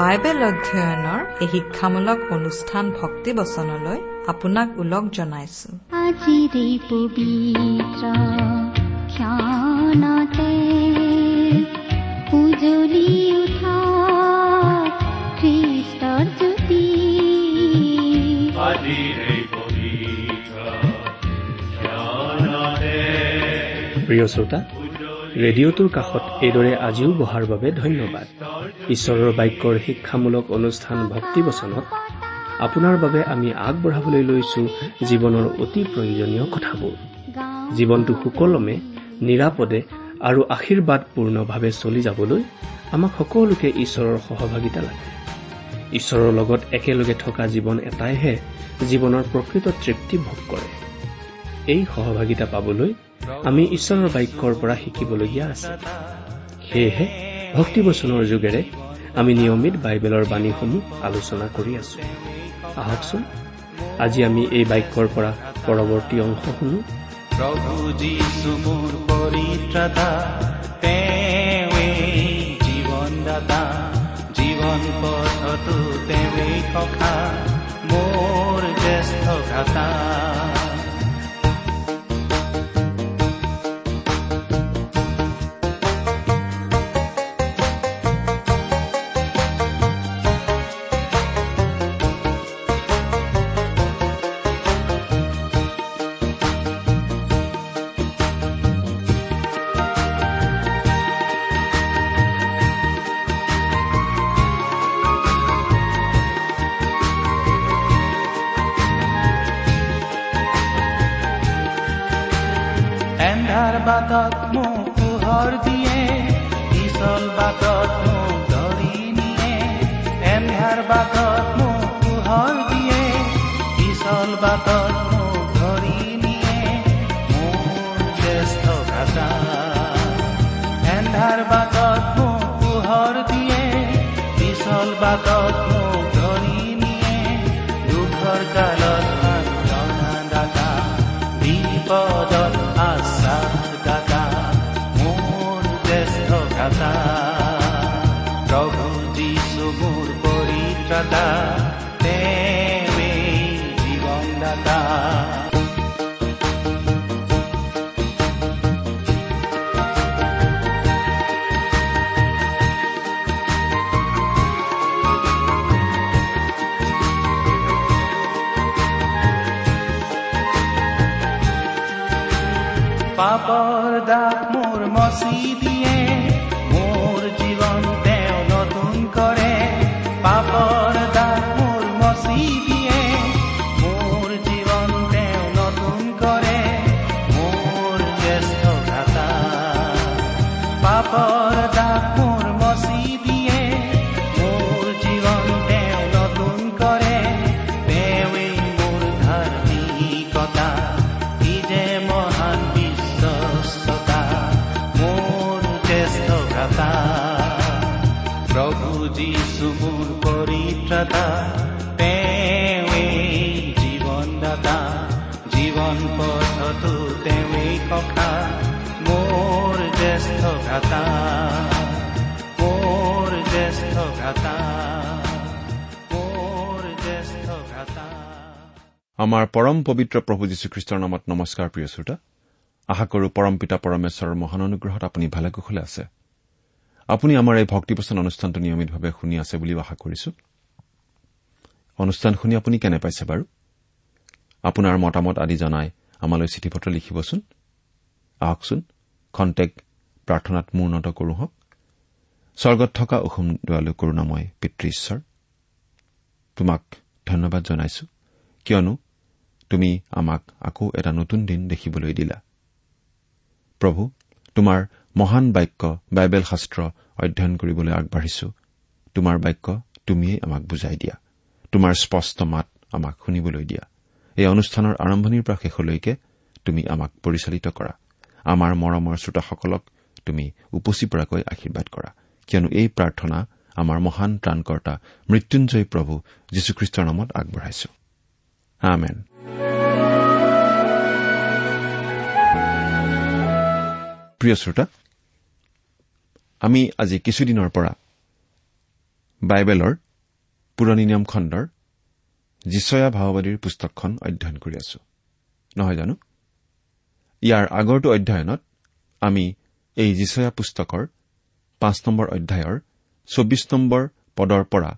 Bible অধ্যয়নৰ এই শিক্ষামূলক অনুষ্ঠান ভক্তিবচনলৈ আপোনাক ওলগ জনাইছো। আজিৰে পবিত্ৰ ক্ষণতে উজলি উঠা খ্ৰীষ্টৰ জ্যোতি প্ৰিয় শ্ৰোতা ৰেডিঅ'টোৰ কাষত এইদৰে আজিও বহাৰ বাবে ধন্যবাদ। ঈশ্বৰৰ বাক্যৰ শিক্ষামূলক অনুষ্ঠান ভক্তিবচনত আপোনাৰ বাবে আমি আগবঢ়াবলৈ লৈছো জীৱনৰ অতি প্ৰয়োজনীয় কথাবোৰ। জীৱনটো সুকলমে নিৰাপদে আৰু আশীৰ্বাদপূৰ্ণভাৱে চলি যাবলৈ আমাক সকলোকে ঈশ্বৰৰ সহভাগিতা লাগে। ঈশ্বৰৰ লগত একেলগে থকা জীৱন এটাইহে জীৱনৰ প্ৰকৃত তৃপ্তি ভোগ কৰে। এই সহভাগিতা পাবলৈ আমি ঈশ্বৰৰ বাক্যৰ পৰা শিকিবলগীয়া আছে। সেয়েহে ভক্তিবচনৰ যোগেৰে আমি নিয়মিত বাইবেলৰ বাণীসমূহ আলোচনা কৰি আছো। আহকচোন। আজি আমি এই বাক্যৰ পৰা পৰৱৰ্তী অংশ শুনো। প্ৰভু যীশু মোৰ পৰিত্ৰাতা তেওঁৱেই জীৱনদাতা। জীৱন পথতো তেওঁৱেই সখা মোৰ জ্যেষ্ঠ ঘাতা বাটত মোক পোহৰ দিয়ে পিছল বাটত মোক ধৰি নিয়ে এন্ধাৰ বাটত মোক পোহৰ দিয়ে পিছল বাটত মোক ধৰি নিয়ে মোৰ জ্যেষ্ঠ ভাষা এন্ধাৰ বাটত মোক পোহৰ দিয়ে পিছল বাটত পৰিত্ৰাতা তেওঁৱেই জীৱনদাতা পাপৰ দাগ মোৰ প্ৰভু যীশু মোৰ পৰিত্ৰাতা তেওঁৱেই জীৱনদাতা জীৱন পথতো তেওঁৱেই ভ্ৰাতা। মোৰ জ্যেষ্ঠ ভ্ৰাতা। মোৰ জ্যেষ্ঠ ভ্ৰাতা। আমাৰ পৰম পবিত্ৰ প্ৰভু যীশুখ্ৰীষ্টৰ নামত নমস্কাৰ প্ৰিয় শ্ৰোতা। আশা কৰো পৰম পিতা পৰমেশ্বৰৰ মহান অনুগ্ৰহত আপুনি ভালে কুশলে আছে। আপুনি আমাৰ এই ভক্তিপচন অনুষ্ঠানটো নিয়মিতভাৱে শুনি আছে বুলিও আশা কৰিছো। অনুষ্ঠান শুনি আপুনি কেনে পাইছে বাৰু? আপোনাৰ মতামত আদি জনাই আমালৈ চিঠি পত্ৰ লিখিবচোন। আহকচোন খন্তেক প্ৰাৰ্থনাত মূৰ্ণত কৰো হওক। স্বৰ্গত থকা অসুম দোৱালৈ কৰোণাময় পিতৃ ঈশ্বৰ। তোমাক ধন্যবাদ জনাইছো। কিয়নো তুমি আমাক আকৌ এটা নতুন দিন দেখিবলৈ দিলা। প্ৰভু তোমাৰ মহান বাক্য বাইবেল শাস্ত্ৰ অধ্যয়ন কৰিবলৈ আগবাঢ়িছো। তোমাৰ বাক্য তুমিয়েই আমাক বুজাই দিয়া। তোমাৰ স্পষ্ট মাত আমাক শুনিবলৈ দিয়া। এই অনুষ্ঠানৰ আৰম্ভণিৰ পৰা শেষলৈকে তুমি আমাক পৰিচালিত কৰা। আমাৰ মৰমৰ শ্ৰোতাসকলক তুমি উপচি পৰাকৈ আশীৰ্বাদ কৰা। কিয়নো এই প্ৰাৰ্থনা আমাৰ মহান ত্ৰাণকৰ্তা মৃত্যুঞ্জয় প্ৰভু যীশুখ্ৰীষ্টৰ নামত আগবঢ়াইছো। প্ৰিয় শ্ৰোতা আমি আজি কিছুদিনৰ পৰা বাইবেলৰ পুৰণি নিয়ম খণ্ডৰ যিচয়া ভাওবাদীৰ পুস্তকখন অধ্যয়ন কৰি আছো। নহয় জানো? ইয়াৰ আগৰটো অধ্যয়নত আমি এই যিচয়া পুস্তকৰ পাঁচ নম্বৰ অধ্যায়ৰ চৌবিছ নম্বৰ পদৰ পৰা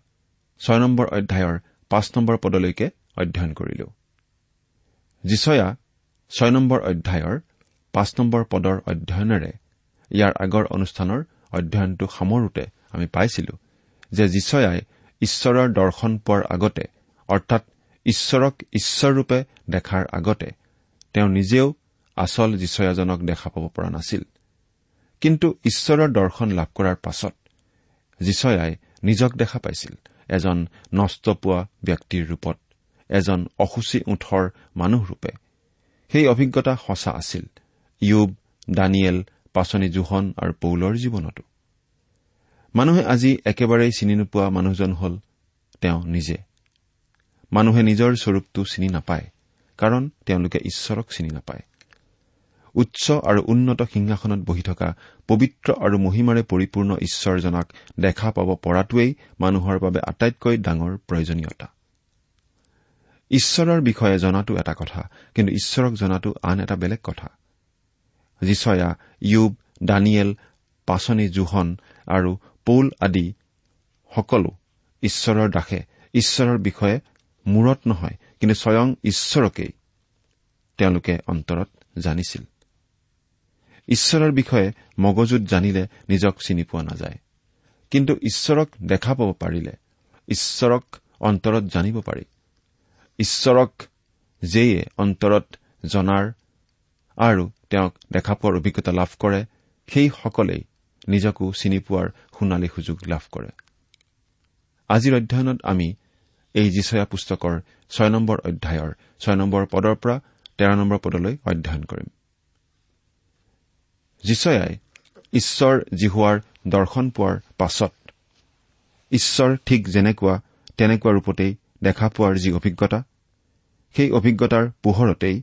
ছয় নম্বৰ অধ্যায়ৰ পাঁচ নম্বৰ পদলৈকে অধ্যয়ন কৰিলো। যিচয়া ছয় নম্বৰ অধ্যায়ৰ পাঁচ নম্বৰ পদৰ অধ্যয়নেৰে ইয়াৰ আগৰ অনুষ্ঠানৰ অধ্যয়নটো সামৰোতে আমি পাইছিলো যে যিচয়াই ঈশ্বৰৰ দৰ্শন পোৱাৰ আগতে অৰ্থাৎ ঈশ্বৰক ঈশ্বৰৰূপে দেখাৰ আগতে তেওঁ নিজেও আচল যিচয়াজনক দেখা পাব পৰা নাছিল। কিন্তু ঈশ্বৰৰ দৰ্শন লাভ কৰাৰ পাছত যিচয়াই নিজক দেখা পাইছিল এজন নষ্ট পোৱা ব্যক্তিৰ ৰূপত এজন অসুচী ওঠৰ মানুহৰূপে সেই অভিজ্ঞতা সঁচা আছিল। ইয়ুব দানিয়েল পাচনি জোহন আৰু পৌলৰ জীৱনতো। মানুহে আজি একেবাৰেই চিনি নোপোৱা মানুহজন হ'ল তেওঁ নিজে। মানুহে নিজৰ স্বৰূপটো চিনি নাপায় কাৰণ তেওঁলোকে ঈশ্বৰক চিনি নাপায়। উচ্চ আৰু উন্নত সিংহাসনত বহি থকা পবিত্ৰ আৰু মহিমাৰে পৰিপূৰ্ণ ঈশ্বৰজনক দেখা পাব পৰাটোৱেই মানুহৰ বাবে আটাইতকৈ ডাঙৰ প্ৰয়োজনীয়তা। ঈশ্বৰৰ বিষয়ে জনাটো এটা কথা কিন্তু ঈশ্বৰক জনাটো আন এটা বেলেগ কথা। যিচয়া ইয়ুব দানিয়েল পাচনি জোহন আৰু পৌল আদি সকলো ঈশ্বৰৰ দাসে ঈশ্বৰৰ বিষয়ে মূৰত নহয় কিন্তু স্বয়ং ঈশ্বৰকেই তেওঁলোকে অন্তৰত জানিছিল। ঈশ্বৰৰ বিষয়ে মগজুত জানিলে নিজক চিনি পোৱা নাযায় কিন্তু ঈশ্বৰক দেখা পাব পাৰিলে ঈশ্বৰক অন্তৰত জানিব পাৰি। ঈশ্বৰক যেয়ে অন্তৰত জনাৰ আৰু তেওঁক দেখা পোৱাৰ অভিজ্ঞতা লাভ কৰে সেইসকলেই নিজকো চিনি পোৱাৰ সোণালী সুযোগ লাভ কৰে। আজিৰ অধ্যয়নত আমি এই যিচয়া পুস্তকৰ ছয় নম্বৰ অধ্যায়ৰ ছয় নম্বৰ পদৰ পৰা তেৰ নম্বৰ পদলৈ অধ্যয়ন কৰিম। যিচয়াই ঈশ্বৰ জিহুৱাৰ দৰ্শন পোৱাৰ পাছত ঈশ্বৰ ঠিক যেনেকুৱা তেনেকুৱা ৰূপতেই দেখা পোৱাৰ যি অভিজ্ঞতা সেই অভিজ্ঞতাৰ পোহৰতেই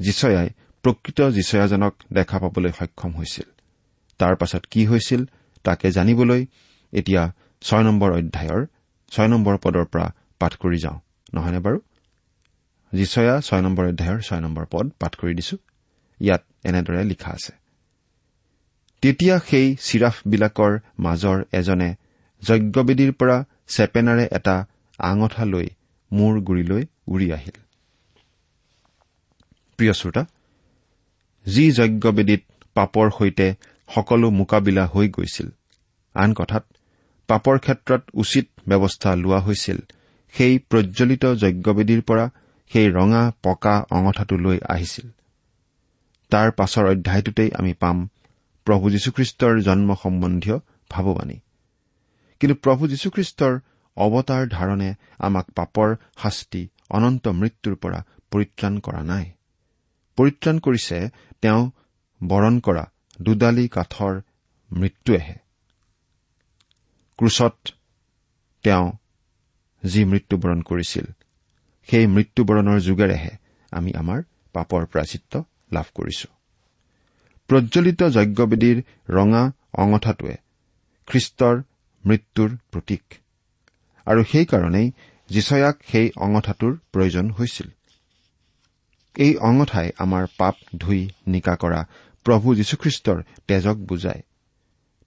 যিচয়াই প্ৰকৃত যিচয়াজনক দেখা পাবলৈ সক্ষম হৈছিল। তাৰ পাছত কি হৈছিল তাকে জানিবলৈ এতিয়া ছয় নম্বৰ অধ্যায়ৰ ছয় নম্বৰ পদৰ পৰা পাঠ কৰি যাওঁ। নহয়নে বাৰু? যিচয়া ছয় নম্বৰ অধ্যায়ৰ ছয় নম্বৰ পদ পাঠ কৰি দিছো। ইয়াত এনেদৰে লিখা আছে। তেতিয়া সেই চিৰাফবিলাকৰ মাজৰ এজনে যজ্ঞবেদীৰ পৰা চেপেনাৰে এটা আঙঠা লৈ মূৰ গুৰিলৈ উৰি আহিল। প্ৰিয় শ্ৰোতা যি যজ্ঞবেদীত পাপৰ সৈতে সকলো মোকাবিলা হৈ গৈছিল। আন কথাত পাপৰ ক্ষেত্ৰত উচিত ব্যৱস্থা লোৱা হৈছিল। সেই প্ৰজ্বলিত যজ্ঞবেদীৰ পৰা সেই ৰঙা পকা অঙঠাটো লৈ আহিছিল। তাৰ পাছৰ অধ্যায়টোতেই আমি পাম প্ৰভু যীশুখ্ৰীষ্টৰ জন্ম সম্বন্ধীয় ভাৱবাণী। কিন্তু প্ৰভু যীশুখ্ৰীষ্টৰ অৱতাৰ ধাৰণে আমাক পাপৰ শাস্তি অনন্ত মৃত্যুৰ পৰা পৰিত্ৰাণ কৰা নাই। পৰিত্ৰাণ কৰিছে তেওঁ বৰণ কৰা দুডালি কাঠৰ মৃত্যুৱেহে ক্ৰুচত তেওঁ যি মৃত্যুবৰণ কৰিছিল সেই মৃত্যুবৰণৰ যোগেৰেহে আমি আমাৰ পাপৰ প্ৰাচিত্য লাভ কৰিছো। প্ৰজ্বলিত যজ্ঞবেদীৰ ৰঙা অঙঠাটোৱে খ্ৰীষ্টৰ মৃত্যুৰ প্ৰতীক। আৰু সেইকাৰণেই যিচয়াক সেই অঙঠাটোৰ প্ৰয়োজন হৈছিল। এই অঙঠাই আমাৰ পাপ ধুই নিকা কৰা প্ৰভু যীশুখ্ৰীষ্টৰ তেজক বুজায়।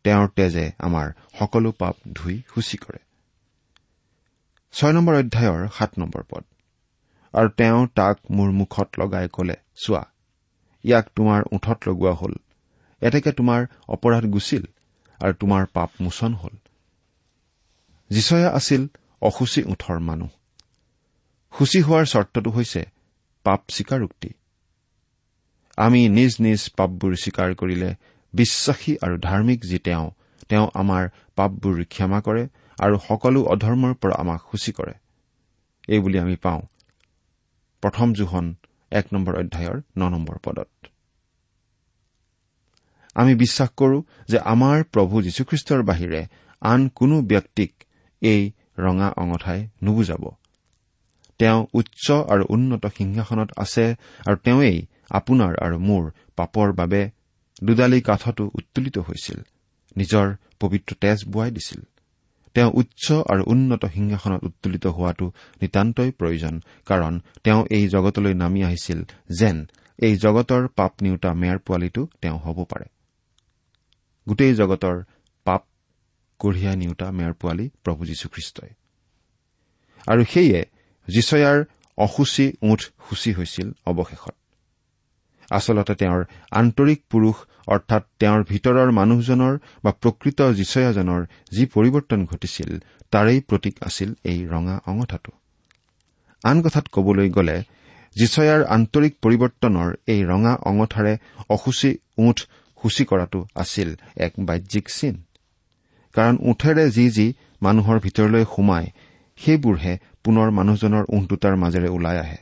তেওঁৰ তেজে আমাৰ সকলো পাপ ধুই সূচী কৰে। ছয় নম্বৰ অধ্যায়ৰ সাত নম্বৰ পদ। আৰু তেওঁ তাক মোৰ মুখত লগাই কলে চোৱা ইয়াক তোমাৰ ওঠত লগোৱা হল। এতেকে তোমাৰ অপৰাধ গুচিল আৰু তোমাৰ পাপ মোচন হল। যিচয়া আছিল অসুচী ওঠৰ মানুহ। সূচী হোৱাৰ চৰ্তটো হৈছে পাপ স্বীকাৰোক্তি আমি নিজ নিজ পাপবোৰ স্বীকাৰ কৰিলে বিশ্বাসী আৰু ধাৰ্মিক যি তেওঁ তেওঁ আমাৰ পাপবোৰ ক্ষমা কৰে আৰু সকলো অধৰ্মৰ পৰা আমাক সূচী কৰে। এইবুলি আমি পাওঁ। প্ৰথম জোহন এক নম্বৰ অধ্যায়ৰ ন নম্বৰ পদত। আমি বিশ্বাস কৰো যে আমাৰ প্ৰভু যীশুখ্ৰীষ্টৰ বাহিৰে আন কোনো ব্যক্তিক এই ৰঙা অঙঠাই নুবুজাব। তেওঁ উচ্চ আৰু উন্নত সিংহাসনত আছে আৰু তেওঁৱেই আপোনাৰ আৰু মোৰ পাপৰ বাবে দুডালি কাঠতো উত্তোলিত হৈছিল। নিজৰ পবিত্ৰ তেজ বোৱাই দিছিল। তেওঁ উচ্চ আৰু উন্নত সিংহাসনত উত্তোলিত হোৱাটো নিতান্তই প্ৰয়োজন কাৰণ তেওঁ এই জগতলৈ নামি আহিছিল যেন এই জগতৰ পাপ নিওতা মেৰ পোৱালিটো তেওঁ হ'ব পাৰে। গোটেই জগতৰ পাপ কঢ়িয়াই নিওতা মেৰ পোৱালি প্ৰভু যীশুখ্ৰীষ্টই আৰু সেয়ে যিচয়াৰ অসুচী উঠ সূচী হৈছিল অৱশেষত। আচলতে তেওঁৰ আন্তৰিক পুৰুষ অৰ্থাৎ তেওঁৰ ভিতৰৰ মানুহজনৰ বা প্ৰকৃত যিচয়াজনৰ যি পৰিৱৰ্তন ঘটিছিল তাৰেই প্ৰতীক আছিল এই ৰঙা অঙঠাটো। আন কথাত কবলৈ গ'লে যিচয়াৰ আন্তৰিক পৰিৱৰ্তনৰ এই ৰঙা অঙঠাৰে অসুচী উঠ সূচী কৰাটো আছিল এক বাহ্যিক চিন। কাৰণ উঠেৰে যি যি মানুহৰ ভিতৰলৈ সোমায় সেইবোৰহে পুনৰ মানুহজনৰ উঠ দুটাৰ মাজেৰে ওলাই আহে।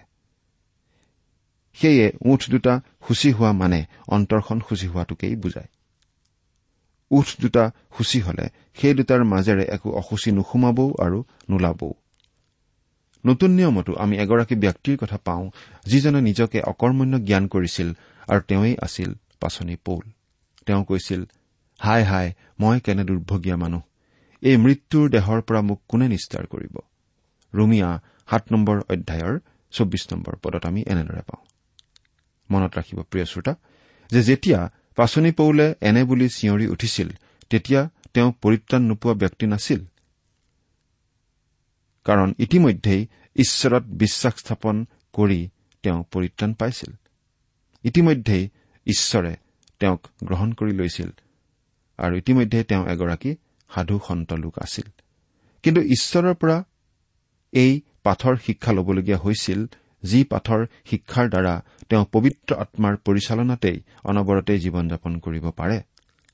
সেয়ে উঠ দুটা সূচী হোৱা মানে অন্তৰখন সূচী হোৱাটোকেই বুজায়। উঠ দুটা সূচী হলে সেই দুটাৰ মাজেৰে একো অসুচী নোসোমাবও আৰু নোলাবও। নতুন নিয়মতো আমি এগৰাকী ব্যক্তিৰ কথা পাওঁ যিজনে নিজকে অকৰ্মণ্য জ্ঞান কৰিছিল আৰু তেওঁই আছিল পাচনি পৌল। তেওঁ কৈছিল হাই হাই মই কেনে দুৰ্ভগীয়া মানুহ? এই মৃত্যুৰ দেহৰ পৰা মোক কোনে নিস্তাৰ কৰিব? ৰুমিয়া সাত নম্বৰ অধ্যায়ৰ চৌবিশ নম্বৰ পদত আমি এনেদৰে পাওঁ। মনত ৰাখিব প্ৰিয় শ্ৰোতা যে যেতিয়া পাচনি পৌলে এনে বুলি চিঞৰি উঠিছিল তেতিয়া তেওঁ পৰিত্ৰাণ নোপোৱা ব্যক্তি নাছিল। কাৰণ ইতিমধ্যেই ঈশ্বৰত বিশ্বাস স্থাপন কৰি তেওঁ পৰিত্ৰাণ পাইছিল। ইতিমধ্যেই ঈশ্বৰে তেওঁক গ্ৰহণ কৰি লৈছিল আৰু ইতিমধ্যে তেওঁ এগৰাকী সাধু সন্ত লোক আছিল। কিন্তু ঈশ্বৰৰ পৰা এই পাঠৰ শিক্ষা ল'বলগীয়া হৈছিল যি পাঠৰ শিক্ষাৰ দ্বাৰা তেওঁ পবিত্ৰ আত্মাৰ পৰিচালনাতেই অনবৰতেই জীৱন যাপন কৰিব পাৰে।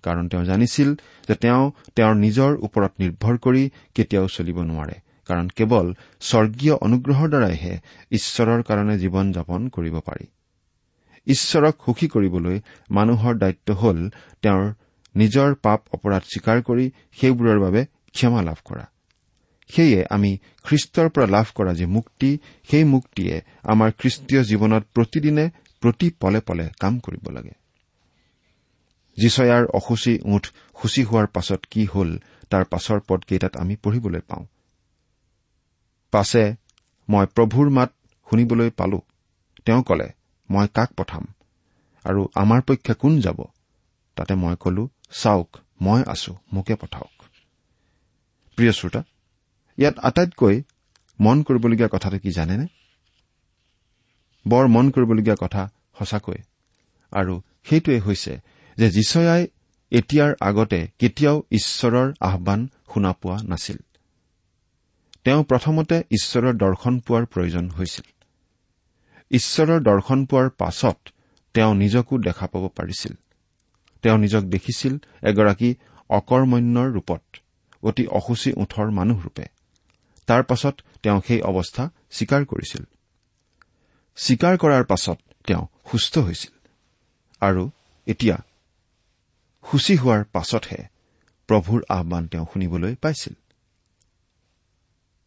কাৰণ তেওঁ জানিছিল যে তেওঁ তেওঁৰ নিজৰ ওপৰত নিৰ্ভৰ কৰি কেতিয়াও চলিব নোৱাৰে কাৰণ কেৱল স্বৰ্গীয় অনুগ্ৰহৰ দ্বাৰাইহে ঈশ্বৰৰ কাৰণে জীৱন যাপন কৰিব পাৰি। ঈশ্বৰক সুখী কৰিবলৈ মানুহৰ দায়িত্ব হ'ল তেওঁৰ নিজৰ পাপ অপৰাধ স্বীকাৰ কৰি সেইবোৰৰ বাবে ক্ষমা লাভ কৰা। সেয়ে আমি খ্ৰীষ্টৰ পৰা লাভ কৰা যি মুক্তি সেই মুক্তিয়ে আমাৰ খ্ৰীষ্টীয় জীৱনত প্ৰতিদিনে প্ৰতি পলে পলে কাম কৰিব লাগে। যিচয়াৰ অসুচী উঠ সূচী হোৱাৰ পাছত কি হ'ল তাৰ পাছৰ পদকেইটাত আমি পঢ়িবলৈ পাওঁ। পাছে মই প্ৰভুৰ মাত শুনিবলৈ পালো। তেওঁ কলে মই কাক পঠাম? আৰু আমাৰ পক্ষে কোন যাব? তাতে মই কলো চাওক মই আছো মোকে পঠাওক। প্ৰিয় শ্ৰোতা ইয়াত আটাইতকৈ মন কৰিবলগীয়া কথাটো কি জানেনে? বৰ মন কৰিবলগীয়া কথা সঁচাকৈ। আৰু সেইটোৱে হৈছে যে যিচয়াই এতিয়াৰ আগতে কেতিয়াও ঈশ্বৰৰ আহান শুনা পোৱা নাছিল। তেওঁ প্ৰথমতে ঈশ্বৰৰ দৰ্শন পোৱাৰ প্ৰয়োজন হৈছিল। ঈশ্বৰৰ দৰ্শন পোৱাৰ পাছত তেওঁ নিজকো দেখা পাব পাৰিছিল। তেওঁ নিজক দেখিছিল এগৰাকী অকৰ্মণ্যৰ ৰূপত অতি অসুচী ওঠৰ মানুহৰূপে তাৰ পাছত তেওঁ সেই অৱস্থা স্বীকাৰ কৰিছিল। স্বীকাৰ কৰাৰ পাছত তেওঁ সুস্থ হৈছিল। আৰু এতিয়া সূচী হোৱাৰ পাছতহে প্ৰভুৰ আহান তেওঁ শুনিবলৈ পাইছিল।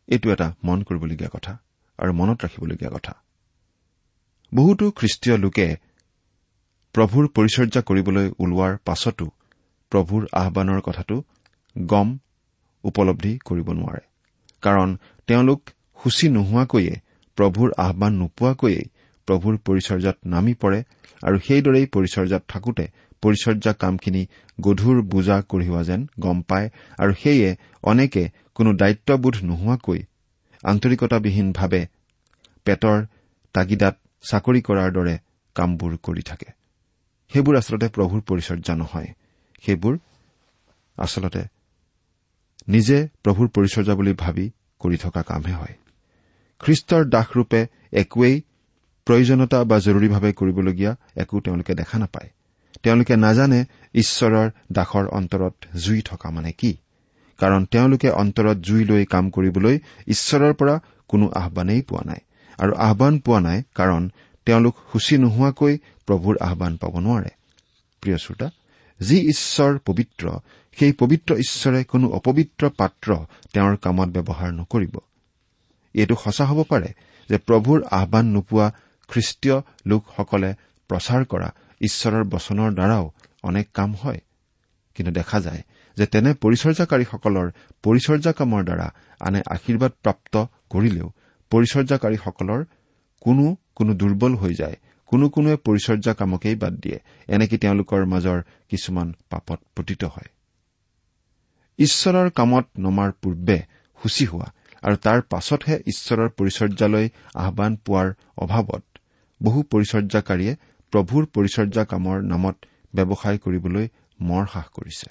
এইটো এটা মন কৰিবলগীয়া কথা আৰু মনত ৰাখিবলগীয়া কথা। বহুতো খ্ৰীষ্টীয় লোকে প্ৰভুৰ পৰিচৰ্যা কৰিবলৈ ওলোৱাৰ পাছতো প্ৰভুৰ আহানৰ কথাটো গম উপলব্ধি কৰিব নোৱাৰে। কাৰণ তেওঁলোক সূচী নোহোৱাকৈয়ে প্ৰভুৰ আহান নোপোৱাকৈয়ে প্ৰভুৰ পৰিচৰ্যাত নামি পৰে আৰু সেইদৰেই পৰিচৰ্যাত থাকোতে পৰিচৰ্যা কামখিনি গধুৰ বোজা কঢ়িওৱা যেন গম পায় আৰু সেয়ে অনেকে কোনো দায়িত্ববোধ নোহোৱাকৈ আন্তৰিকতাবিহীনভাৱে পেটৰ তাগিদাত চাকৰি কৰাৰ দৰে কামবোৰ কৰি থাকে। সেইবোৰ আচলতে প্ৰভুৰ পৰিচৰ্যা নহয়। সেইবোৰ আচলতে নিজে প্ৰভুৰ পৰিচৰ্যা বুলি ভাবি কৰি থকা কামহে হয়। খ্ৰীষ্টৰ দাসৰূপে একোৱেই প্ৰয়োজনীয়তা বা জৰুৰীভাৱে কৰিবলগীয়া একো তেওঁলোকে দেখা নাপায়। তেওঁলোকে নাজানে ঈশ্বৰৰ দাসৰ অন্তৰত জুই থকা মানে কি। কাৰণ তেওঁলোকে অন্তৰত জুই লৈ কাম কৰিবলৈ ঈশ্বৰৰ পৰা কোনো আহানেই পোৱা নাই। আৰু আহান পোৱা নাই কাৰণ তেওঁলোক সূচী নোহোৱাকৈ প্ৰভুৰ আহান পাব নোৱাৰে। প্ৰিয় শ্ৰোতা যি ঈশ্বৰ পবিত্ৰ সেই পবিত্ৰ ঈশ্বৰে কোনো অপবিত্ৰ পাত্ৰ তেওঁৰ কামত ব্যৱহাৰ নকৰিব। এইটো সঁচা হ'ব পাৰে যে প্ৰভুৰ আহান নোপোৱা খ্ৰীষ্টীয় লোকসকলে প্ৰচাৰ কৰা ঈশ্বৰৰ বচনৰ দ্বাৰাও অনেক কাম হয়। কিন্তু দেখা যায় যে তেনে পৰিচৰ্যাকাৰীসকলৰ পৰিচৰ্যা কামৰ দ্বাৰা আনে আশীৰ্বাদ প্ৰাপ্ত কৰিলেও পৰিচৰ্যাকাৰীসকলৰ কোনো কোনো দুৰ্বল হৈ যায় কোনো কোনোৱে পৰিচৰ্যা কামকেই বাদ দিয়ে। এনেকে তেওঁলোকৰ মাজৰ কিছুমান পাপত পতিত হয়। ঈশ্বৰৰ কামত নমাৰ পূৰ্বে সূচী হোৱা আৰু তাৰ পাছতহে ঈশ্বৰৰ পৰিচৰ্যালৈ আহান পোৱাৰ অভাৱত বহু পৰিচৰ্যাকাৰীয়ে প্ৰভুৰ পৰিচৰ্যা কামৰ নামত ব্যৱসায় কৰিবলৈ মৰ হ্ৰাস কৰিছে।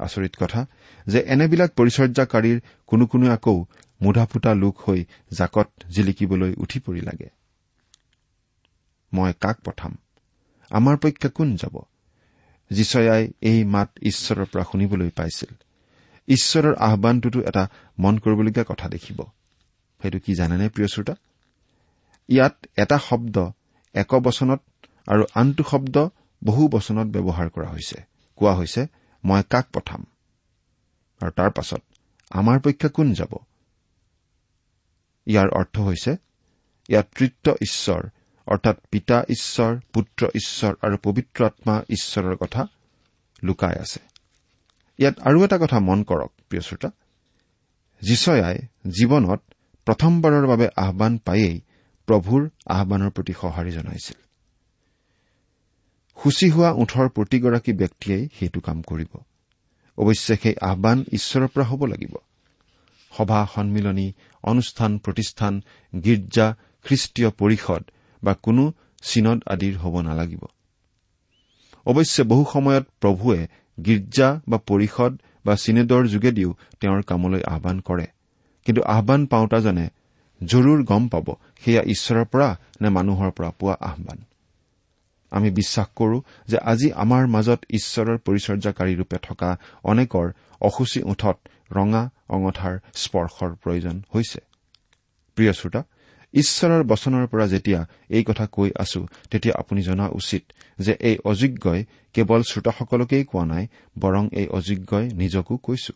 আচৰিত কথা যে এনেবিলাক পৰিচৰ্যাকাৰীৰ কোনো কোনো আকৌ মুধা ফুটা লোক হৈ জাকত জিলিকিবলৈ উঠি পৰি লাগে। মই কাক পঠাম? আমাৰ পক্ষে কোন যাব? যিচয়াই এই মাত ঈশ্বৰৰ পৰা শুনিবলৈ পাইছিল। ঈশ্বৰৰ আহানটোতো এটা মন কৰিবলগীয়া কথা দেখিব। সেইটো কি জানেনে প্ৰিয় শ্ৰোতা? ইয়াত এটা শব্দ এক বচনত আৰু আনটো শব্দ বহু বচনত ব্যৱহাৰ কৰা হৈছে। কোৱা হৈছে মই কাক পঠাম? আৰু তাৰ পাছত আমাৰ পক্ষে কোন যাব? ইয়াৰ অৰ্থ হৈছে ইয়াত তৃত্ব ঈশ্বৰ অৰ্থাৎ পিতা ঈশ্বৰ পুত্ৰ ঈশ্বৰ আৰু পবিত্ৰ আত্মা ঈশ্বৰৰ কথা লুকাই আছে। ইয়াত আৰু এটা কথা মন কৰক প্ৰিয় শ্ৰোতা। যিচয়াই জীৱনত প্ৰথমবাৰৰ বাবে আহান পায়েই প্ৰভুৰ আহানৰ প্ৰতি সঁহাৰি জনাইছিল। সূচী হোৱা ওঠৰ প্ৰতিগৰাকী ব্যক্তিয়েই সেইটো কাম কৰিব। অৱশ্যে সেই আহান ঈশ্বৰৰ পৰা হ'ব লাগিব। সভা সন্মিলনী অনুষ্ঠান প্ৰতিষ্ঠান গীৰ্জা খ্ৰীষ্টীয় পৰিষদ বা কোনো চিনদ আদিৰ হ'ব নালাগিব। অৱশ্যে বহু সময়ত প্ৰভুৱে গীৰ্জা বা পৰিষদ বা চিনেদৰ যোগেদিও তেওঁৰ কামলৈ আহান কৰে। কিন্তু আহান পাওঁতাজনে জৰুৰ গম পাব সেয়া ঈশ্বৰৰ পৰা নে মানুহৰ পৰা পোৱা আহান আমি বিশ্বাস কৰো যে আজি আমাৰ মাজত ঈশ্বৰৰ পৰিচৰ্যাকাৰীৰূপে থকা অনেকৰ অসুচী ওঠত ৰঙা অঙঠাৰ স্পৰ্শৰ প্ৰয়োজন হৈছে। প্ৰিয় শ্ৰোতা ঈশ্বৰৰ বচনৰ পৰা যেতিয়া এই কথা কৈ আছো তেতিয়া আপুনি জনা উচিত যে এই অযোগ্যই কেৱল শ্ৰোতাসকলকেই কোৱা নাই বৰং এই অযোগ্যই নিজকো কৈছো।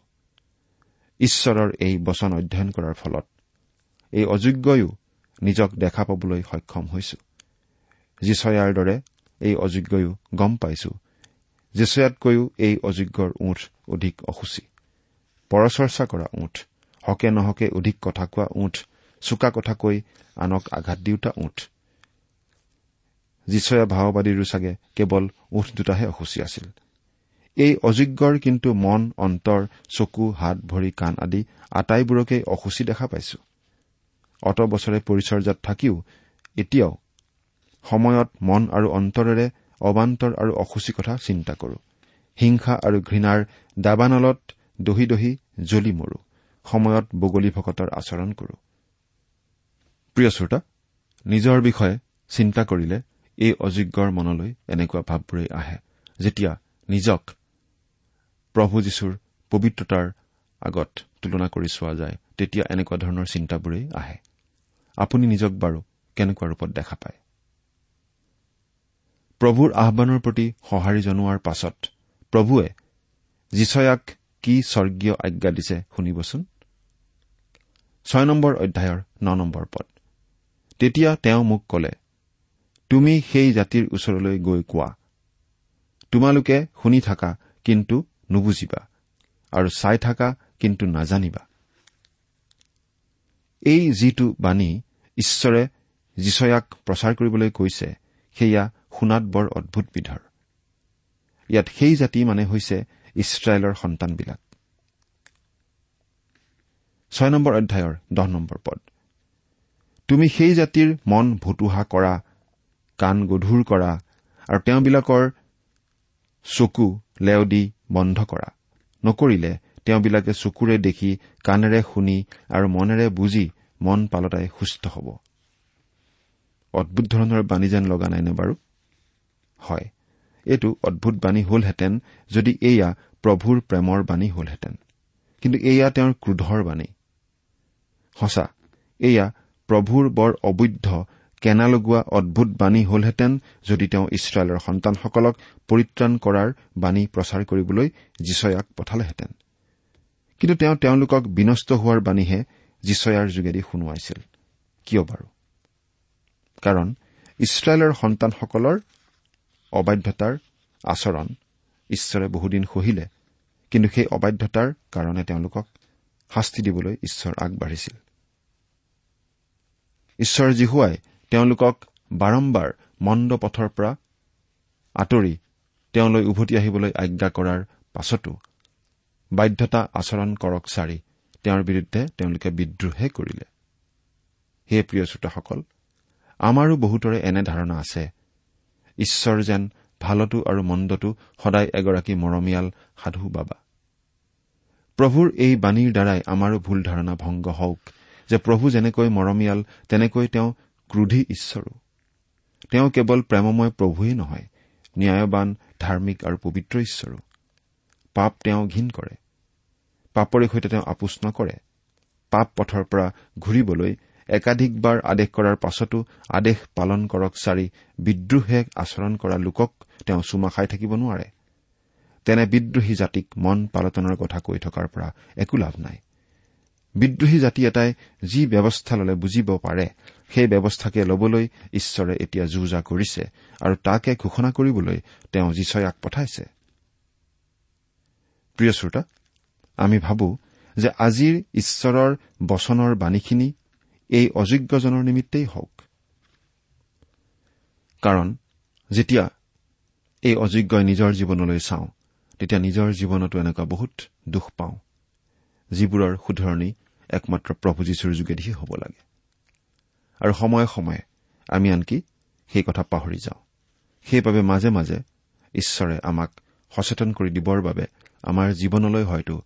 ঈশ্বৰৰ এই বচন অধ্যয়ন কৰাৰ ফলত এই অযোগ্যয়ো নিজক দেখা পাবলৈ সক্ষম হৈছো। যিচয়াৰ দৰে এই অযোগ্যয়ো গম পাইছো। যিচয়াতকৈও এই অযোগ্যৰ ওঠ অধিক অসুচী। পৰচৰ্চা কৰা ওঠ হকে নহকে অধিক কথা কোৱা ওঠ চোকা কথা কৈ আনক আঘাত দিওঁতা ওঠ যিচয়া ভাওবাদীৰো চাগে কেৱল ওঠ দুটাহে অসুচী আছিল। এই অযোগ্যৰ কিন্তু মন অন্তৰ চকু হাত ভৰি কাণ আদি আটাইবোৰকেই অসুচী দেখা পাইছো। অত বছৰে পৰিচৰ্যাত থাকিও এতিয়াও সময়ত মন আৰু অন্তৰেৰে অবান্তৰ আৰু অসুচী কথা চিন্তা কৰো। হিংসা আৰু ঘৃণাৰ দাবানলত দহি দহি জ্বলি মৰো। সময়ত বগলী ভকতৰ আচৰণ কৰো। প্ৰিয় শ্ৰোতা নিজৰ বিষয়ে চিন্তা কৰিলে এই অযোগ্যৰ মনলৈ এনেকুৱা ভাৱবোৰেই আহে যেতিয়া নিজক প্ৰভু যীশুৰ পবিত্ৰতাৰ আগত তুলনা কৰি চোৱা যায় তেতিয়া এনেকুৱা ধৰণৰ চিন্তাবোৰেই আহে। আপুনি নিজক বাৰু কেনেকুৱা ৰূপত দেখা পায়? প্ৰভুৰ আহানৰ প্ৰতি সঁহাৰি জনোৱাৰ পাছত প্ৰভুৱে যিচয়াক কি স্বৰ্গীয় আজ্ঞা দিছে শুনিবচোন। ছয় নম্বৰ অধ্যায়ৰ ন নম্বৰ পদ। তেতিয়া তেওঁ মোক কলে তুমি সেই জাতিৰ ওচৰলৈ গৈ কোৱা। তোমালোকে শুনি থাকা কিন্তু নুবুজিবা আৰু চাই থাকা কিন্তু নাজানিবা। এই যিটো বাণী ঈশ্বৰে যিচয়াক প্ৰচাৰ কৰিবলৈ কৈছে সেয়া শুনাত বৰ অদ্ভুত বিধৰ। ইয়াত সেই জাতি মানে হৈছে ইছৰাইলৰ সন্তানবিলাক। ছয় নম্বৰ অধ্যায়ৰ দহ নম্বৰ পদ। তুমি সেই জাতিৰ মন ভুতুহা কৰা কাণ গধুৰ কৰা আৰু তেওঁবিলাকৰ চকু লেও দি বন্ধ কৰা। নকৰিলে তেওঁবিলাকে চকুৰে দেখি কাণেৰে শুনি আৰু মনেৰে বুজি মন পালতাই সুস্থ হ'ব। অদ্ভুত ধৰণৰ বাণী যেন লগা নাইনে বাৰু? হয় এইটো অদ্ভুত বাণী হলহেঁতেন যদি এয়া প্ৰভুৰ প্ৰেমৰ বাণী হলহেঁতেন। কিন্তু এয়া তেওঁৰ ক্ৰোধৰ বাণী। সঁচা এয়া প্ৰভুৰ বৰ অবৈধ কেনা লগোৱা অদ্ভুত বাণী হলহেঁতেন যদি তেওঁ ইছৰাইলৰ সন্তানসকলক পৰিত্ৰাণ কৰাৰ বাণী প্ৰচাৰ কৰিবলৈ যিচয়াক পঠালেহেঁতেন। কিন্তু তেওঁ তেওঁলোকক বিনষ্ট হোৱাৰ বাণীহে যিচয়াৰ যোগেদি শুনোৱাইছিল। কিয় বাৰু? কাৰণ ইছৰাইলৰ সন্তানসকলৰ অবাধ্যতাৰ আচৰণ ঈশ্বৰে বহুদিন সহিলে কিন্তু সেই অবাধ্যতাৰ কাৰণে তেওঁলোকক শাস্তি দিবলৈ ঈশ্বৰ আগবাঢ়িছিল। ঈশ্বৰ জীহুৱাই তেওঁলোকক বাৰম্বাৰ মন্দ পথৰ পৰা আঁতৰি তেওঁলৈ উভতি আহিবলৈ আজ্ঞা কৰাৰ পাছতো বাধ্যতা আচৰণ কৰক চাৰি তেওঁৰ বিৰুদ্ধে তেওঁলোকে বিদ্ৰোহে কৰিলে। হে প্ৰিয় শ্ৰোতাসকল আমাৰো বহুতৰে এনে ধাৰণা আছে। ঈশ্বৰ যেন ভালতো আৰু মন্দতো সদায় এগৰাকী মৰমীয়াল সাধু বাবা। প্ৰভুৰ এই বাণীৰ দ্বাৰাই আমাৰো ভুল ধাৰণা ভংগ হওক। যে প্ৰভু যেনেকৈ মৰমীয়াল তেনেকৈ তেওঁ ক্ৰোধী ঈশ্বৰো। তেওঁ কেৱল প্ৰেমময় প্ৰভুৱেই নহয় ন্যায়বান ধাৰ্মিক আৰু পবিত্ৰ ঈশ্বৰো। পাপ তেওঁ ঘীন কৰে। পাপৰে সৈতে তেওঁ আপোচ নকৰে। পাপ পথৰ পৰা ঘূৰিবলৈ একাধিকবাৰ আদেশ কৰাৰ পাছতো আদেশ পালন কৰক চাৰি বিদ্ৰোহে আচৰণ কৰা লোকক তেওঁ চুমা খাই থাকিব নোৱাৰে। তেনে বিদ্ৰোহী জাতিক মন পালটনৰ কথা কৈ থকাৰ পৰা একো লাভ নাই। বিদ্ৰোহী জাতি এটাই যি ব্যৱস্থা ললে বুজিব পাৰে সেই ব্যৱস্থাকে লবলৈ ঈশ্বৰে এতিয়া যো জা কৰিছে আৰু তাকে ঘোষণা কৰিবলৈ তেওঁ যিচয়াক পঠাইছে। আমি ভাবো যে আজিৰ ঈশ্বৰৰ বচনৰ বাণীখিনি এই অযোগ্যজনৰ নিমিত্তেই হওক। কাৰণ যেতিয়া এই অযোগ্যই নিজৰ জীৱনলৈ চাওঁ তেতিয়া নিজৰ জীৱনতো এনেকুৱা বহুত দুখ পাওঁ। যিবোৰৰ শুধৰণি একমাত্ৰ প্ৰভু যীশুৰ যোগেদিহে হ'ব লাগে। আৰু সময়ে সময়ে আমি আনকি সেই কথা পাহৰি যাওঁ। সেইবাবে মাজে মাজে ঈশ্বৰে আমাক সচেতন কৰি দিবৰ বাবে আমাৰ জীৱনলৈ হয়তো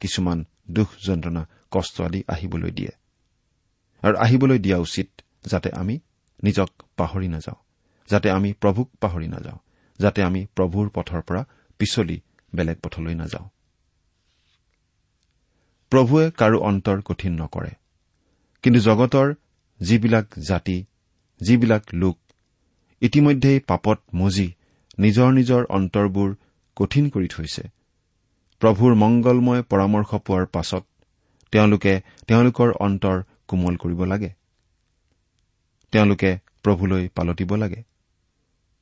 কিছুমান দুখ যন্ত্ৰণা কষ্ট আদি আহিবলৈ দিয়ে। আৰু আহিবলৈ দিয়া উচিত যাতে আমি নিজক পাহৰি নাযাওঁ যাতে আমি প্ৰভুক পাহৰি নাযাওঁ যাতে আমি প্ৰভুৰ পথৰ পৰা পিছলি বেলেগ পথলৈ নাযাওঁ। প্ৰভুৱে কাৰো অন্তৰ কঠিন নকৰে। কিন্তু জগতৰ যিবিলাক জাতি যিবিলাক লোক ইতিমধ্যেই পাপত মজি নিজৰ নিজৰ অন্তৰবোৰ কঠিন কৰি থৈছে। প্ৰভুৰ মংগলময় পৰামৰ্শ পোৱাৰ পাছত তেওঁলোকে তেওঁলোকৰ অন্তৰ কোমল কৰিব লাগে। তেওঁলোকে প্ৰভুলৈ পালতিব লাগে।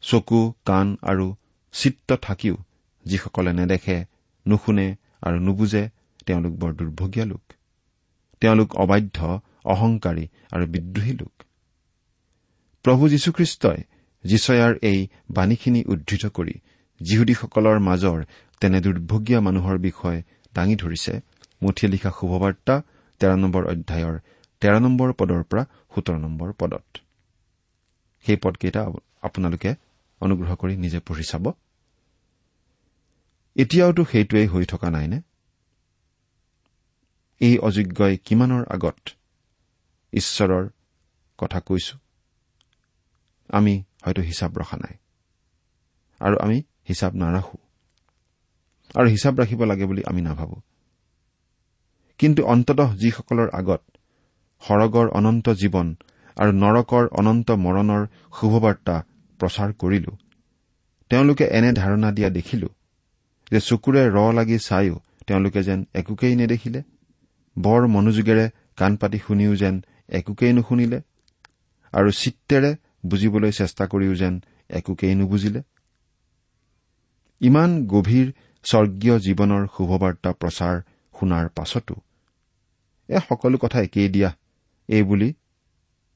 চকু কাণ আৰু চিত্ৰ থাকিও যিসকলে নেদেখে নুশুনে আৰু নুবুজে তেওঁলোক বৰ দুৰ্ভগীয়া লোক। তেওঁলোক অবাধ্য অহংকাৰী আৰু বিদ্ৰোহী লোক। প্ৰভু যীশুখ্ৰীষ্টই যিচয়াৰ এই বাণীখিনি উদ্ধৃত কৰি যিহুদীসকলৰ মাজৰ তেনে দুৰ্ভগীয়া মানুহৰ বিষয়ে দাঙি ধৰিছে। মুঠিয়ে লিখা শুভবাৰ্তা তেৰ নম্বৰ অধ্যায়ৰ তেৰ নম্বৰ পদৰ পৰা সোতৰ নম্বৰ পদত। সেই পদকেইটা আপোনালোকে অনুগ্ৰহ কৰি নিজে পঢ়ি চাব। এতিয়াওতো সেইটোৱেই হৈ থকা নাইনে? এই অযোগ্যই কিমানৰ আগত ঈশ্বৰৰ কথা কৈছো? আমি হয়তো হিচাপ ৰখা নাই। আৰু আমি হিচাপ নাৰাখো। আৰু হিচাপ ৰাখিব লাগে বুলি আমি নাভাবো। কিন্তু অন্ততঃ যিসকলৰ আগত সৰগৰ অনন্ত জীৱন আৰু নৰকৰ অনন্ত মৰণৰ শুভবাৰ্তা প্ৰচাৰ কৰিলো তেওঁলোকে এনে ধাৰণা দিয়া দেখিলো যে চকুৰে ৰ লাগি চায়ো তেওঁলোকে যেন একোকেই নেদেখিলে। বৰ মনোযোগেৰে কাণ পাতি শুনিও যেন একোকেই নুশুনিলে আৰু চিত্তেৰে বুজিবলৈ চেষ্টা কৰিও যেন একোকেই নুবুজিলে। ইমান গভীৰ স্বৰ্গীয় জীৱনৰ শুভবাৰ্তা প্ৰচাৰ শুনাৰ পাছতো এই সকলো কথা একেই দিয়া এই বুলি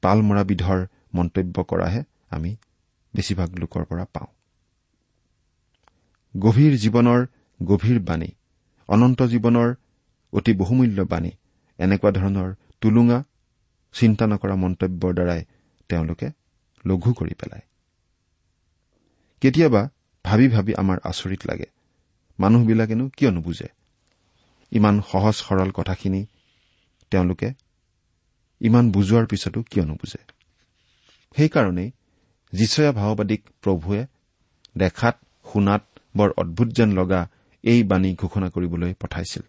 পাল মৰা বিধৰ মন্তব্য কৰাহে আমি বেছিভাগ লোকৰ পৰা পাওঁ। গভীৰ জীৱনৰ গভীৰ বাণী অনন্ত জীৱনৰ অতি বহুমূল্য বাণী এনেকুৱা ধৰণৰ টুলুঙা চিন্তা নকৰা মন্তব্যৰ দ্বাৰাই তেওঁলোকে লঘু কৰি পেলায়। কেতিয়াবা ভাবি ভাবি আমাৰ আচৰিত লাগে। মানুহবিলাকেনো কিয় নুবুজে ইমান সহজ সৰল কথাখিনি তেওঁলোকে ইমান বুজোৱাৰ পিছতো কিয় নুবুজে সেইকাৰণেই যিচয়া ভাওবাদীক প্ৰভুৱে দেখাত শুনাত বৰ অদ্ভুত যেন লগা এই বাণী ঘোষণা কৰিবলৈ পঠাইছিল।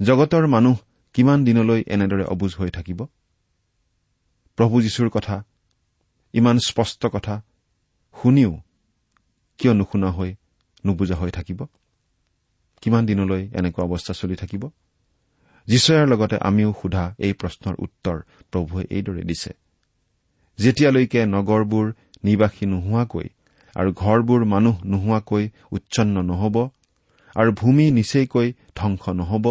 জগতৰ মানুহ কিমান দিনলৈ এনেদৰে অবুজ হৈ থাকিব? প্ৰভু যীশুৰ কথা ইমান স্পষ্ট কথা শুনিও কিয় নুশুনা হৈ নুবুজা হৈ থাকিব? কিমান দিনলৈ এনেকুৱা অৱস্থা চলি থাকিব? যীশুয়াৰ লগতে আমিও সোধা এই প্ৰশ্নৰ উত্তৰ প্ৰভুৱে এইদৰে দিছে। যেতিয়ালৈকে নগৰবোৰ নিবাসী নোহোৱাকৈ আৰু ঘৰবোৰ মানুহ নোহোৱাকৈ উচ্ছন্ন নহব আৰু ভূমি নিচেইকৈ ধ্বংস নহব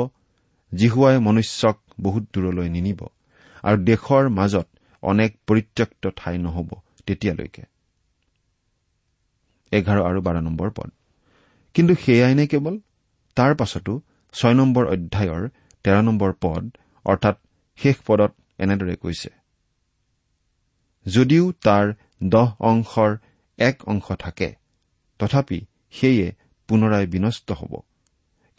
জিহুৱাই মনুষ্যক বহুত দূৰলৈ নিনিব আৰু দেশৰ মাজত অনেক পৰিত্যক্ত ঠাই নহব তেতিয়ালৈকে। কিন্তু সেয়াই নে কেৱল? তাৰ পাছতো ছয় নম্বৰ অধ্যায়ৰ তেৰ নম্বৰ পদ অৰ্থাৎ শেষ পদত এনেদৰে কৈছে। যদিও তাৰ দহ অংশৰ এক অংশ থাকে তথাপি সেয়ে পুনৰাই বিনষ্ট হ'ব।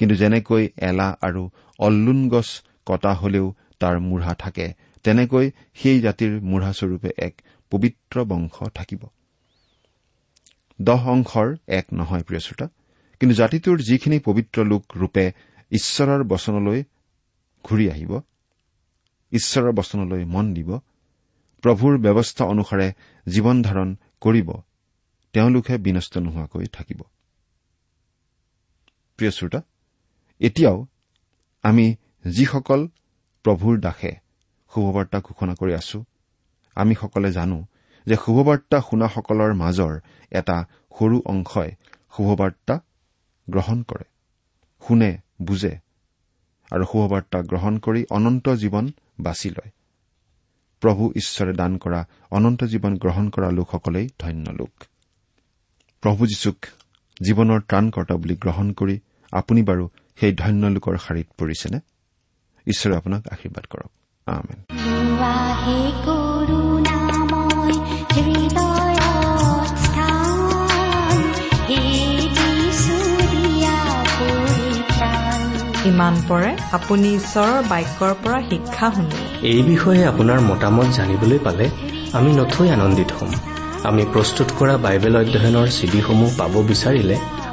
কিন্তু যেনেকৈ এলা আৰু অল্লুন গছ কটা হলেও তাৰ মূঢ়া থাকে তেনেকৈ সেই জাতিৰ মূঢ়াস্বৰূপে এক পবিত্ৰ বংশ থাকিব। দহ অংশৰ এক নহয় প্ৰিয় শ্ৰোতা। কিন্তু জাতিটোৰ যিখিনি পবিত্ৰ লোক ৰূপে ঈশ্বৰৰ বচনলৈ ঘূৰি আহিব ঈশ্বৰৰ বচনলৈ মন দিব প্ৰভুৰ ব্যৱস্থা অনুসাৰে জীৱন ধাৰণ কৰিব তেওঁলোকে বিনষ্ট নোহোৱাকৈ থাকিব। প্ৰিয় শ্ৰোতা এতিয়াও আমি যিসকল প্ৰভুৰ দাসে শুভবাৰ্তা ঘোষণা কৰি আছো আমি সকলে জানো যে শুভবাৰ্তা শুনাসকলৰ মাজৰ এটা সৰু অংশই শুভবাৰ্তা গ্ৰহণ কৰে। শুনে বুজে আৰু শুভবাৰ্তা গ্ৰহণ কৰি অনন্ত জীৱন বাছি লয়। প্ৰভু ঈশ্বৰে দান কৰা অনন্ত জীৱন গ্ৰহণ কৰা লোকসকলেই ধন্য লোক। প্ৰভু যীশুক জীৱনৰ ত্ৰাণকৰ্তা বুলি গ্ৰহণ কৰি আপুনি বাৰু সেই ধন্য লোকৰ শাৰীত পৰিছেনে? ঈশ্বৰে আপোনাক আশীৰ্বাদ কৰক। আমেন। ইমান পৰে আপুনি ঈশ্বৰৰ বাক্যৰ পৰা শিক্ষা শুনিলে এই বিষয়ে আপোনাৰ মতামত জানিবলৈ পালে আমি নথৈ আনন্দিত হ'ম। আমি প্ৰস্তুত কৰা বাইবেল অধ্যয়নৰ চিডিসমূহ পাব বিচাৰিলে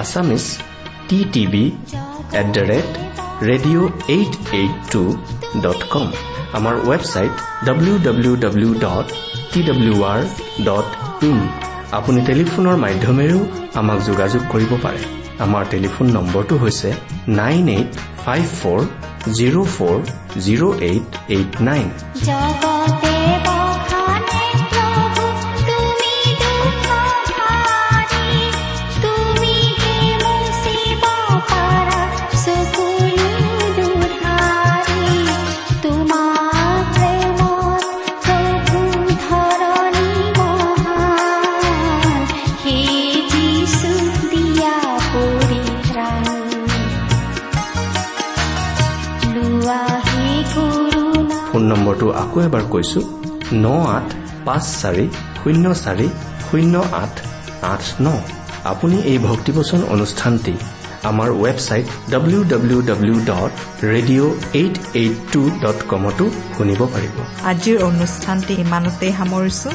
Assamese T TV at the rate radio' eight eight two dot com আমাৰ website W W W dot T W R dot in আপুনি টেলিফোনৰ মাধ্যমেৰেও আমাক যোগাযোগ কৰিব পাৰে। আমাৰ টেলিফোন নম্বৰটো হৈছে nine eight five four zero' four zero' eight eight nine আকৌ এবাৰ কৈছো ন আঠ পাঁচ চাৰি শূন্য চাৰি শূন্য আঠ আঠ ন। আপুনি এই ভক্তিবচন অনুষ্ঠানটি আমাৰ website W W W dot radio' eight eight two dot কমতো শুনিব পাৰিব। আজিৰ অনুষ্ঠানটি ইমানতেই সামৰিছো।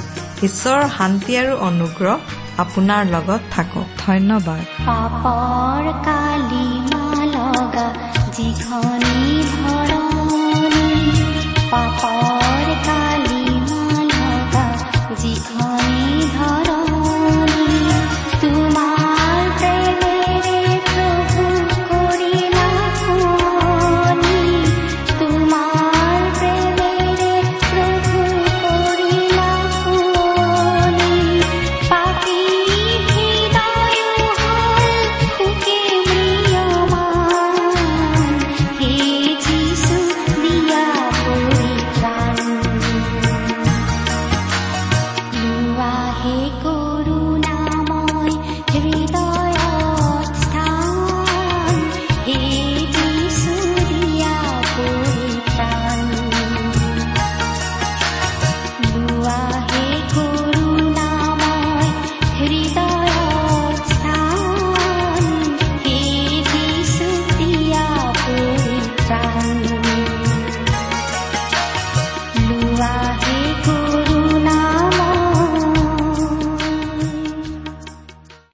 ঈশ্বৰৰ শান্তি আৰু অনুগ্ৰহ আপোনাৰ লগত থাকক। ধন্যবাদ। পাপৰ কালিমা লগা যিখনি পাপৰ